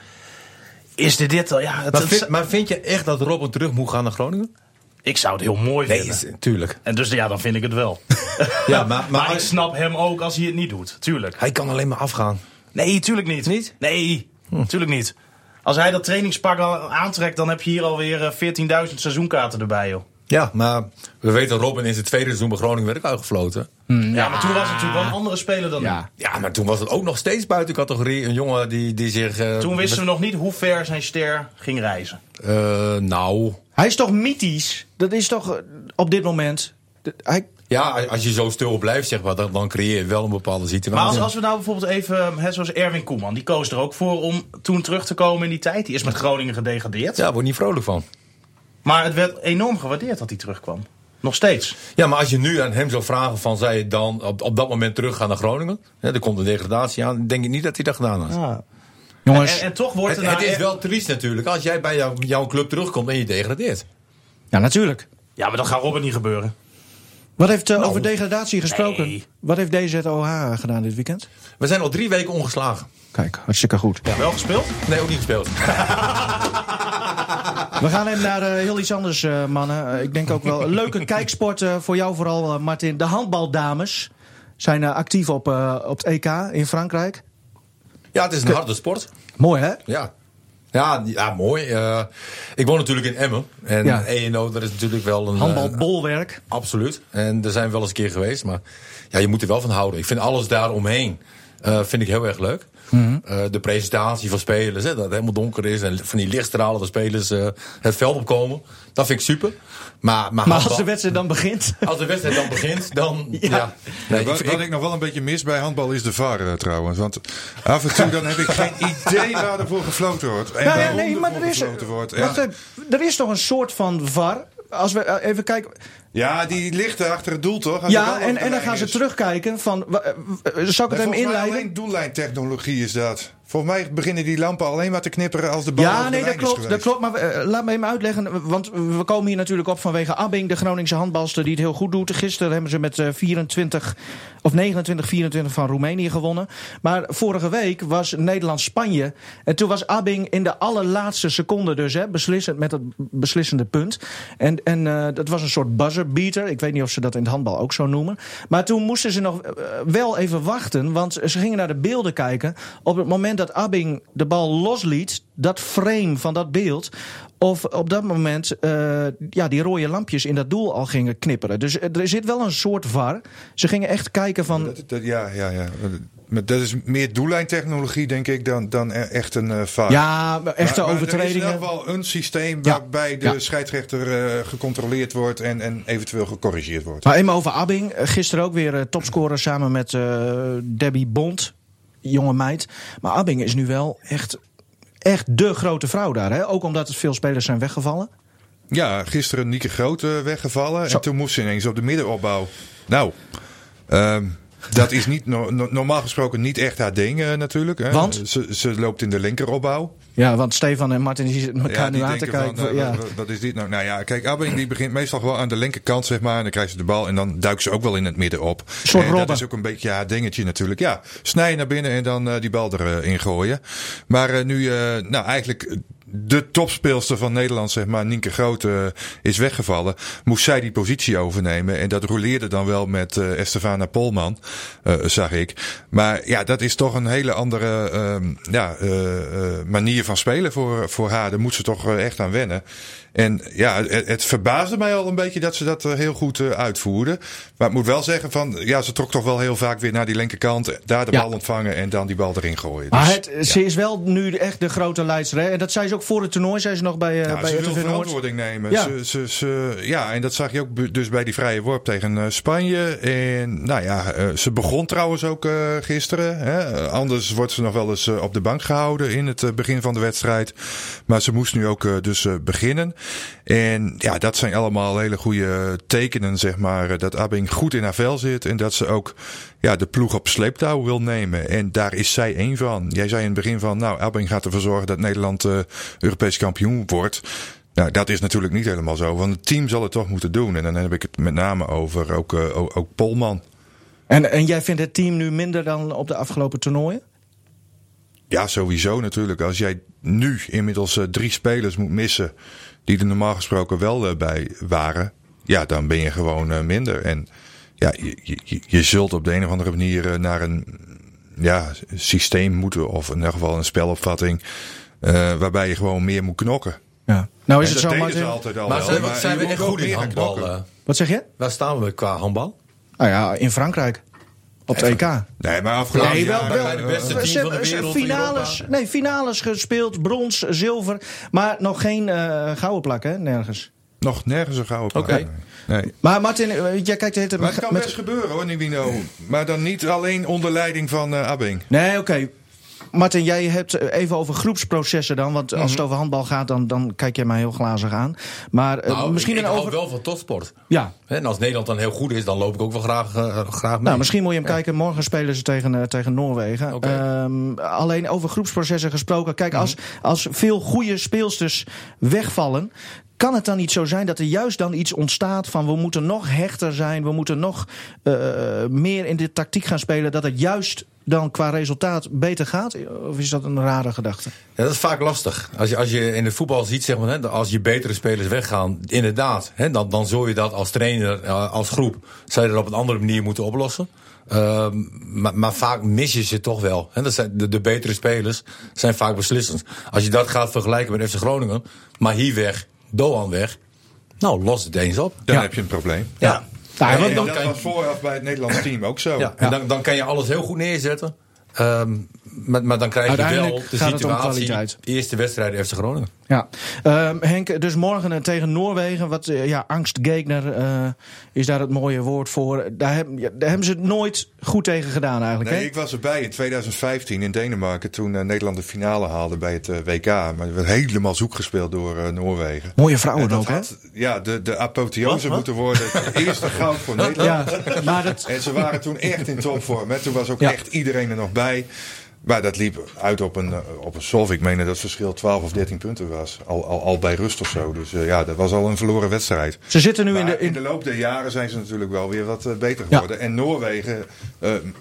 is dit dit al. Ja, het, Maar vind, maar vind je echt dat Robin terug moet gaan naar Groningen? Ik zou het heel mooi Nee, vinden. is- tuurlijk. En dus ja, dan vind ik het wel. (laughs) Ja, maar, Maar (laughs) ik snap hem ook als hij het niet doet. Tuurlijk. hij kan alleen maar afgaan. Nee, tuurlijk niet. Niet? Nee, tuurlijk niet. Als hij dat trainingspak al aantrekt, dan heb je hier alweer eh, 14.000 seizoenkaarten erbij, joh. Ja, maar we weten dat Robin in zijn tweede seizoen bij Groningen werd ook uitgefloten. Ja, maar toen was het natuurlijk wel een andere speler dan nu. Ja. Ja, maar toen was het ook nog steeds buiten categorie. Een jongen die, die zich... eh, Toen wisten we nog niet hoe ver zijn ster ging reizen. eh, nou... Hij is toch mythisch? Dat is toch eh, op dit moment. Hij, Ja, als je zo stil blijft, zeg maar, dan, dan creëer je wel een bepaalde situatie. Maar als, als we nou bijvoorbeeld even, hè, zoals Erwin Koeman, die koos er ook voor om toen terug te komen in die tijd. Die is met Groningen gedegradeerd. Ja, word niet vrolijk van. Maar het werd enorm gewaardeerd dat hij terugkwam. Nog steeds. Ja, maar als je nu aan hem zou vragen van, zij je dan op, op dat moment teruggaan naar Groningen? Hè, er komt een degradatie aan, denk ik niet dat hij dat gedaan had. Jongens, En, en toch wordt Het, het nou is echt- wel triest natuurlijk als jij bij jou- jouw club terugkomt en je degradeert. Ja, natuurlijk. Ja, maar dat gaat Robert niet gebeuren. Wat heeft eh, over degradatie gesproken? nee. Wat heeft DZOH gedaan dit weekend? We zijn al drie weken ongeslagen. Kijk, hartstikke goed. Wel gespeeld? Nee, ook niet gespeeld. (laughs) We gaan even naar eh, heel iets anders, eh, mannen. Ik denk ook wel een leuke (laughs) kijksport voor jou vooral, Martin. De handbaldames zijn actief op, op het EK in Frankrijk. Ja, het is een harde sport. Mooi, hè? Ja. Ja, ja mooi. Eh, ik woon natuurlijk in Emmen. En Ja. ENO, dat is natuurlijk wel een... eh, Handbalbolwerk. absoluut. En daar zijn we wel eens een keer geweest. Maar ja, je moet er wel van houden. Ik vind alles daaromheen eh vind ik heel erg leuk. Mhm. Eh, de presentatie van spelers, hè, dat het helemaal donker is. En van die lichtstralen waar spelers eh, het veld opkomen. Dat vind ik super. Maar, maar, Maar handbal- als de wedstrijd dan begint... (laughs) als de wedstrijd dan begint, dan... (laughs) Ja. Ja. Nee, Ja, wat, ik- wat ik- ik nog wel een beetje mis bij handbal is de VAR eh, trouwens. Want af en toe dan heb ik geen (laughs) idee waar er voor gefloten wordt. En Nou ja, nee, maar er is, wordt. Ja. er is toch een soort van VAR? Als we eh, even kijken. ja, die ligt er achter het doel toch? Als Ja, en, dan gaan ze terugkijken van... eh, eh, Zal ik het even mij inleiden? alleen doellijntechnologie is dat. Volgens mij beginnen die lampen alleen maar te knipperen als de bal Ja, nee, dat klopt, dat klopt. Maar eh, laat me even uitleggen. Want we komen hier natuurlijk op vanwege Abbing, de Groningse handbalster die het heel goed doet. Gisteren hebben ze met eh, 24 of 29, 24 van Roemenië gewonnen. Maar vorige week was Nederland-Spanje. En toen was Abbing in de allerlaatste seconde dus hè, beslissend met het beslissende punt. En, en eh, dat was een soort buzzer beater. Ik weet niet of ze dat in het handbal ook zo noemen. Maar toen moesten ze nog eh, wel even wachten. Want ze gingen naar de beelden kijken. Op het moment dat Abbing de bal losliet, dat frame van dat beeld. Of op dat moment eh, ja, die rode lampjes in dat doel al gingen knipperen. Dus er zit wel een soort var. Ze gingen echt kijken van. Dat, dat- ja, ja, ja. Maar dat is meer doellijntechnologie, denk ik, dan, dan e- echt een eh vaar. Ja, echte Maar- maar Er is in overtredingen. ieder geval een systeem Ja. waarbij de Ja. scheidsrechter eh, gecontroleerd wordt en, en eventueel gecorrigeerd wordt. Maar even over Abbing. Gisteren ook weer topscorer samen met Debbie Bond. Jonge meid. Maar Abbing is nu wel echt, echt de grote vrouw daar. Hè? Ook omdat er veel spelers zijn weggevallen. Ja, gisteren Nieke Groot weggevallen. Zo. En toen moest ze ineens op de middenopbouw. Nou, ehm, dat is niet, no- no- normaal gesproken niet echt haar ding eh, natuurlijk. Hè. Want? Ze, ze loopt in de linkeropbouw. Ja, want Stefan en Martin zitten elkaar Ja, nu aan te kijken. van, eh, ja. wat, wat is dit nou? Nou ja, kijk, Abbing die begint meestal gewoon aan de linkerkant, zeg maar. En dan krijgt ze de bal en dan duikt ze ook wel in het midden op. soort en dat is ook een beetje haar dingetje natuurlijk. Ja, snijden naar binnen en dan eh, die bal erin gooien. Maar eh, nu, nou eigenlijk de topspeelster van Nederland, zeg maar, Nienke Groot, eh, is weggevallen. Moest zij die positie overnemen. En dat roleerde dan wel met eh Estefana Polman, eh, zag ik. Maar ja, dat is toch een hele andere ehm, ja, manier van spelen voor, voor haar. Daar moet ze toch echt aan wennen. En ja, het, het verbaasde mij al een beetje dat ze dat eh, heel goed eh, uitvoerde. Maar ik moet wel zeggen van, ja, ze trok toch wel heel vaak weer naar die linkerkant. Daar de Ja. bal ontvangen en dan die bal erin gooien. Maar Dus, het, ze is wel nu echt de grote leidster. Hè? En dat zei ze ook voor het toernooi. Zei ze nog bij, eh Ja, bij ze wil verantwoording nemen. Ja. Ze, ze, ze, ja, en dat zag je ook dus bij die vrije worp tegen eh, Spanje. En nou ja, eh, ze begon trouwens ook eh, gisteren. Hè. Anders wordt ze nog wel eens eh, op de bank gehouden in het eh, begin van de wedstrijd. Maar ze moest nu ook eh, dus eh, beginnen. En ja, dat zijn allemaal hele goede tekenen, zeg maar. eh, Dat Abing goed in haar vel zit en dat ze ook ja, de ploeg op sleeptouw wil nemen. En daar is zij één van. Jij zei in het begin van, nou, Abing gaat ervoor zorgen dat Nederland eh, Europees kampioen wordt. Nou, dat is natuurlijk niet helemaal zo, want het team zal het toch moeten doen. En dan heb ik het met name over ook, eh, ook, ook Polman. En, en jij vindt het team nu minder dan op de afgelopen toernooien? Ja, sowieso natuurlijk. Als jij nu inmiddels drie spelers moet missen die er normaal gesproken wel eh, bij waren, ja, dan ben je gewoon eh, minder. En ja, je, je, je zult op de een of andere manier eh, naar een ja, systeem moeten, of in ieder geval een spelopvatting, eh, waarbij je gewoon meer moet knokken. Ja. Nou is En het dat zo, deden ze Martin. altijd al Maar wel, zijn we, maar zijn echt ook goed in meer gaan handbal? knokken. Wat zeg je? waar staan we qua handbal? Nou ja, in Frankrijk. Op het EK. Nee, maar afgelopen Nee, wel, wel. bij de beste Ze team van de hebben- ze- wereld, van finales, nee, finales gespeeld, brons, zilver. Maar nog geen eh, gouden plak, hè? Nergens. Nog nergens een gouden plaat. Oké. Nee. Maar Martin, eh, jij kijkt de hele tijd Maar het kan met- best gebeuren hoor, Nivino. Maar dan niet alleen onder leiding van eh Abing. Nee, oké. Martin, jij hebt even over groepsprocessen dan. Want als het over handbal gaat, dan, dan kijk jij mij heel glazig aan. Maar eh, Nou, misschien ik, ik een hou over... wel van topsport. Ja, En als Nederland dan heel goed is, dan loop ik ook wel graag, eh, graag mee. Nou, misschien moet je hem kijken. Morgen spelen ze tegen, eh, tegen Noorwegen. Oké. Ehm, alleen over groepsprocessen gesproken. Kijk, als, als veel goede speelsters wegvallen. Kan het dan niet zo zijn dat er juist dan iets ontstaat van we moeten nog hechter zijn, we moeten nog meer in de tactiek gaan spelen, dat het juist dan qua resultaat beter gaat? Of is dat een rare gedachte? Ja, dat is vaak lastig. Als je, als je in het voetbal ziet, zeg maar, hè, als je betere spelers weggaan, inderdaad, hè, dan, dan zul je dat als trainer, eh, als groep, zou je dat op een andere manier moeten oplossen. Ehm, maar, maar vaak mis je ze toch wel. Hè. Dat zijn de, de betere spelers zijn vaak beslissend. Als je dat gaat vergelijken met FC Groningen, maar hier weg, Doan weg, nou, los het eens op. Dan Ja. heb je een probleem. Ja. Nou, En want dan- dat was vooraf bij het Nederlands team ook zo. Ja, en dan, dan kan je alles heel goed neerzetten. Ehm, maar, maar dan krijg je wel Uiteindelijk de gaat het om situatie. kwaliteit. Eerste wedstrijd FC Groningen. Ja, Ehm, Henk, dus morgen eh, tegen Noorwegen. Wat, eh, ja, angstgegner eh, is daar het mooie woord voor. Daar, heb- ja, daar hebben ze het nooit goed tegen gedaan eigenlijk. Nee, ik was erbij in 2015 in Denemarken toen Nederland de finale haalde bij het WK. Maar het werd helemaal zoek gespeeld door Noorwegen. Mooie En vrouwen dat ook, hè? ja, de, de apotheose Wat, wat? moeten worden. Het (laughs) eerste goud voor Nederland. Ja, maar dat, En ze waren toen echt in topvorm. Hè. Toen was ook Ja. echt iedereen er nog bij. Maar dat liep uit op een, eh, op een solve. Ik meen dat het verschil 12 of 13 punten was. Al, al, al bij rust of zo. Dus eh, ja, dat was al een verloren wedstrijd. ze zitten nu in de... In, loop der jaren zijn ze natuurlijk wel weer wat eh, beter Ja. geworden. En Noorwegen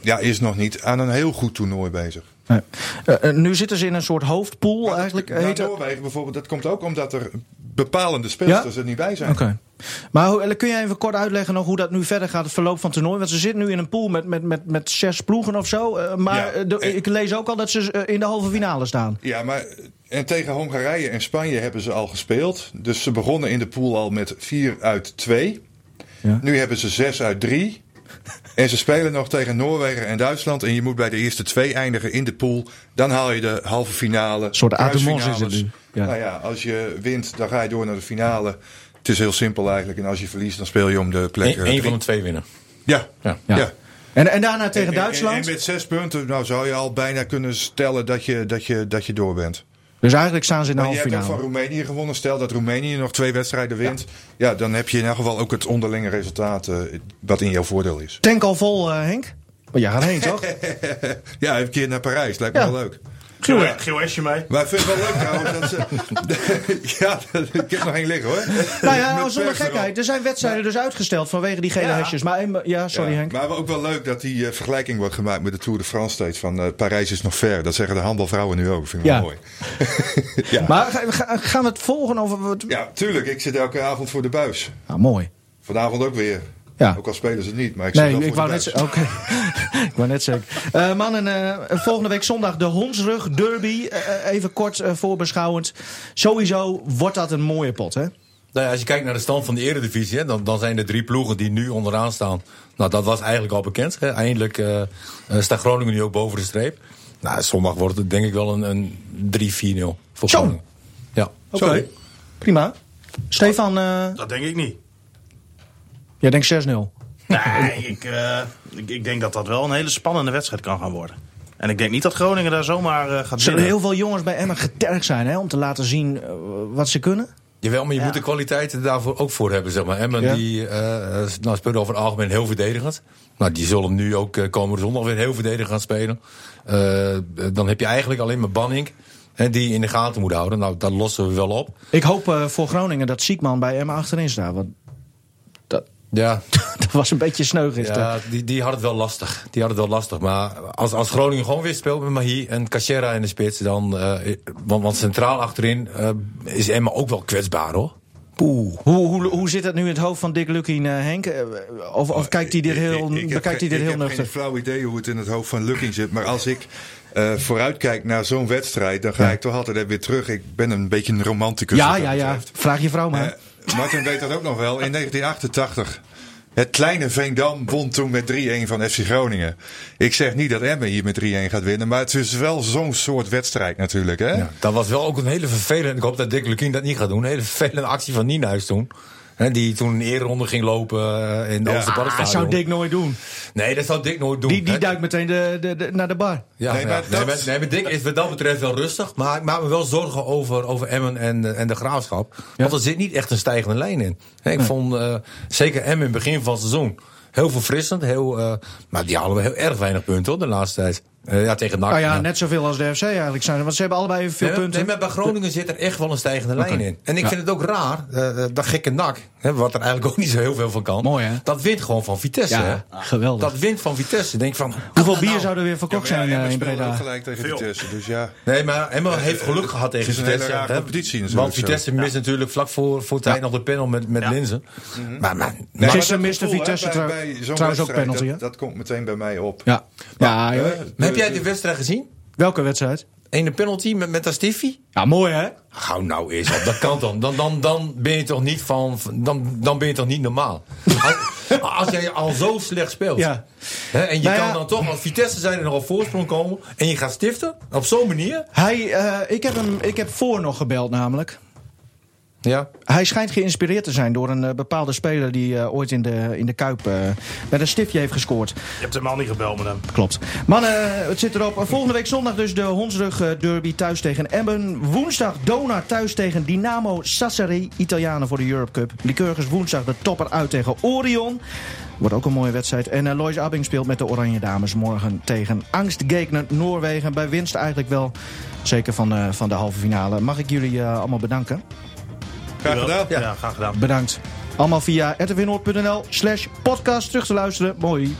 ja, is nog niet aan een heel goed toernooi bezig. Nee. Nu zitten ze in een soort hoofdpool eigenlijk. Nou. Noorwegen bijvoorbeeld, dat komt ook omdat er bepalende speelsters er niet bij zijn. Oké. Maar hoe- kun jij even kort uitleggen nog hoe dat nu verder gaat, het verloop van het toernooi? Want ze zitten nu in een pool met, met, met, met zes ploegen of zo. eh, maar Ja. eh, de- En- ik lees ook al dat ze eh, in de halve finale staan. Ja, maar en tegen Hongarije en Spanje hebben ze al gespeeld. Dus ze begonnen in de pool al met 4 uit 2. Ja. Nu hebben ze 6 uit 3. En ze spelen nog tegen Noorwegen en Duitsland. En je moet bij de eerste twee eindigen in de pool. Dan haal je de halve finale. Een soort Atomos is het nu. Ja. Nou ja, als je wint, dan ga je door naar de finale. Het is heel simpel eigenlijk. En als je verliest, dan speel je om de plek. Eén eh, van de twee winnen. Ja. Ja. Ja. ja. En, en daarna tegen En- en- Duitsland. En, met zes punten nou, zou je al bijna kunnen stellen dat je, dat je, dat je door bent. Dus eigenlijk staan ze in de je halve hebt ook finale. van Roemenië gewonnen. Stel dat Roemenië nog twee wedstrijden wint. Ja. dan heb je in elk geval ook het onderlinge resultaat eh, wat in jouw voordeel is. Tank al vol, eh, Henk? Maar jij gaat heen, toch? (laughs) Ja, een keer naar Parijs. Lijkt me Ja. wel leuk. Geel, geel Esje mee. Maar ik vind het wel leuk trouwens dat ze... (laughs) ja, ik heb nog één liggen hoor. nou ja, zonder gekheid. Er zijn wedstrijden dus uitgesteld vanwege die gele Ja. hesjes. Maar ja, sorry Ja, Henk. Maar ook wel leuk dat die eh, vergelijking wordt gemaakt met de Tour de France steeds. Van eh, Parijs is nog ver. Dat zeggen de handbalvrouwen nu ook. Vind ik Ja. wel mooi. (laughs) ja. Maar ga- ga- gaan we het volgen over... wat- ja, tuurlijk. Ik zit elke avond voor de buis. Ah, mooi. Vanavond ook weer. Ja. Ook al spelen ze het niet. Maar ik Nee, wel ik wou, de net, oké. (laughs) ik wou net zeker. Eh mannen, eh, volgende week zondag de Hondsrug Derby. Eh, even kort eh, voorbeschouwend. Sowieso wordt dat een mooie pot, hè? Nou ja, als je kijkt naar de stand van de eredivisie, hè, dan, dan zijn er drie ploegen die nu onderaan staan. Nou, dat was eigenlijk al bekend. Hè. Eindelijk staat Groningen nu ook boven de streep. Nou, zondag wordt het denk ik wel een, een 3-4-0 voor. Groningen. Ja. Oké. Prima. Stefan, eh, Dat denk ik niet. Jij denkt 6-0. Nee, ik, eh, ik, ik denk dat dat wel een hele spannende wedstrijd kan gaan worden. En ik denk niet dat Groningen daar zomaar eh, gaat Er zullen winnen. heel veel jongens bij Emmen getergd zijn, hè? Om te laten zien eh, wat ze kunnen. Jawel, maar je Ja. moet de kwaliteiten daarvoor ook voor hebben, zeg maar. Emmen Ja. die uh, nou, speelt over het algemeen heel verdedigend. Nou, die zullen nu ook eh, komende zondag weer heel verdedigend gaan spelen. Eh, dan heb je eigenlijk alleen maar Banning. Hè, die je in de gaten moet houden. Nou, dat lossen we wel op. Ik hoop eh, voor Groningen dat Siekman bij Emmen achterin staat. Want Ja, (laughs) dat was een beetje sneu gisteren. ja die, die had het wel lastig. Die had het wel lastig. Maar als, als Groningen gewoon weer speelt met Mahi en Cachera in de spits, dan. eh, want, want centraal achterin eh, is Emma ook wel kwetsbaar hoor. Poeh. Hoe, hoe, hoe zit het nu in het hoofd van Dick Lukien, eh, Henk? Of, of kijkt hij dit heel, ik- ik heb bekijkt hij geen- dit heel Ik heb nuchter? geen flauw idee hoe het in het hoofd van Lukking zit. Maar als ik eh, vooruitkijk naar zo'n wedstrijd, dan ga Ja. ik toch altijd weer terug. Ik ben een beetje een romanticus. Ja, dat ja, ja. Vraag je vrouw maar. Martin weet dat ook nog wel. In 1988 Het kleine Veendam won toen met 3-1 van FC Groningen. Ik zeg niet dat Emmen hier met 3-1 gaat winnen. Maar het is wel zo'n soort wedstrijd natuurlijk. Hè? Ja, dat was wel ook een hele vervelende. Ik hoop dat Dick Lukien dat niet gaat doen. Een hele vervelende actie van Nienhuis toen. Hè, die toen een eerronde ging lopen eh, in de Ja. Oosterparkstadion. Dat zou Dick nooit doen. Nee, dat zou Dick nooit doen. Die, die Hè? duikt meteen de, de, de- naar de bar. Ja, Nee, maar nee, maar, nee, maar Dick is wat dat betreft wel rustig. Maar ik maak me wel zorgen over, over Emmen en, en de Graafschap. Want er zit niet echt een stijgende lijn in. Hè, ik vond eh, zeker Emmen in het begin van het seizoen heel verfrissend. Heel, eh, maar die halen we heel erg weinig punten hoor, de laatste tijd. Eh, ja, tegen NAC. Nou ja, ja. net zoveel als de FC eigenlijk zijn. Want ze hebben allebei veel Nee, maar- punten. nee, maar bij Groningen zit er echt wel een stijgende lijn in. En ik Ja. vind het ook raar, eh, dat gekke NAC, hè, wat er eigenlijk (laughs) ook niet zo heel veel van kan. Mooi, hè? Dat wint gewoon van Vitesse. Ja, hè. geweldig. Dat wint van Vitesse. Denk van, Hoeveel nou, bier zou er weer verkocht zijn eh, in Breda? gelijk tegen Veel. Vitesse. Dus ja. Nee, maar Emma heeft geluk gehad tegen Vitesse. hè. competitie Want. Vitesse mist natuurlijk vlak voor, voor tijd nog de panel met, met Linzen. Maar, maar, Gisteren maar dat miste Vitesse trouwens ook penalty? Dat, komt meteen bij mij op. Ja. Ja, Eh, heb jij de wedstrijd gezien? Welke wedstrijd? Ene penalty met, met dat stiffie? Ja, mooi hè? Gauw nou eens op, dat kan dan. Dan, dan, dan ben je toch niet van. Dan, dan ben je toch niet normaal. Als, als jij al zo slecht speelt. Ja. Hè, en je Nou ja. kan dan toch als Vitesse zijn er nog op voorsprong komen. En je gaat stiften. Op zo'n manier. Hij, eh, ik, heb hem, ik heb voor nog gebeld namelijk. Ja. Hij schijnt geïnspireerd te zijn door een eh, bepaalde speler die eh, ooit in de, in de Kuip eh, met een stiftje heeft gescoord. Je hebt hem al niet gebeld met hem. Klopt. Mannen, het zit erop. Volgende week zondag dus de Hondsrug eh, derby thuis tegen Emmen. Woensdag Donar thuis tegen Dynamo Sassari. Italianen voor de Europe Cup. Lycurgus woensdag de topper uit tegen Orion. Wordt ook een mooie wedstrijd. En uh, Lois Abbing speelt met de Oranje Dames morgen tegen Angstgegner Noorwegen. Bij winst eigenlijk wel. Zeker van, eh, van de halve finale. Mag ik jullie eh, allemaal bedanken? Graag gedaan. Ja, graag gedaan. Bedankt. Allemaal via rtvnoord.nl slash podcast terug te luisteren. Mooi.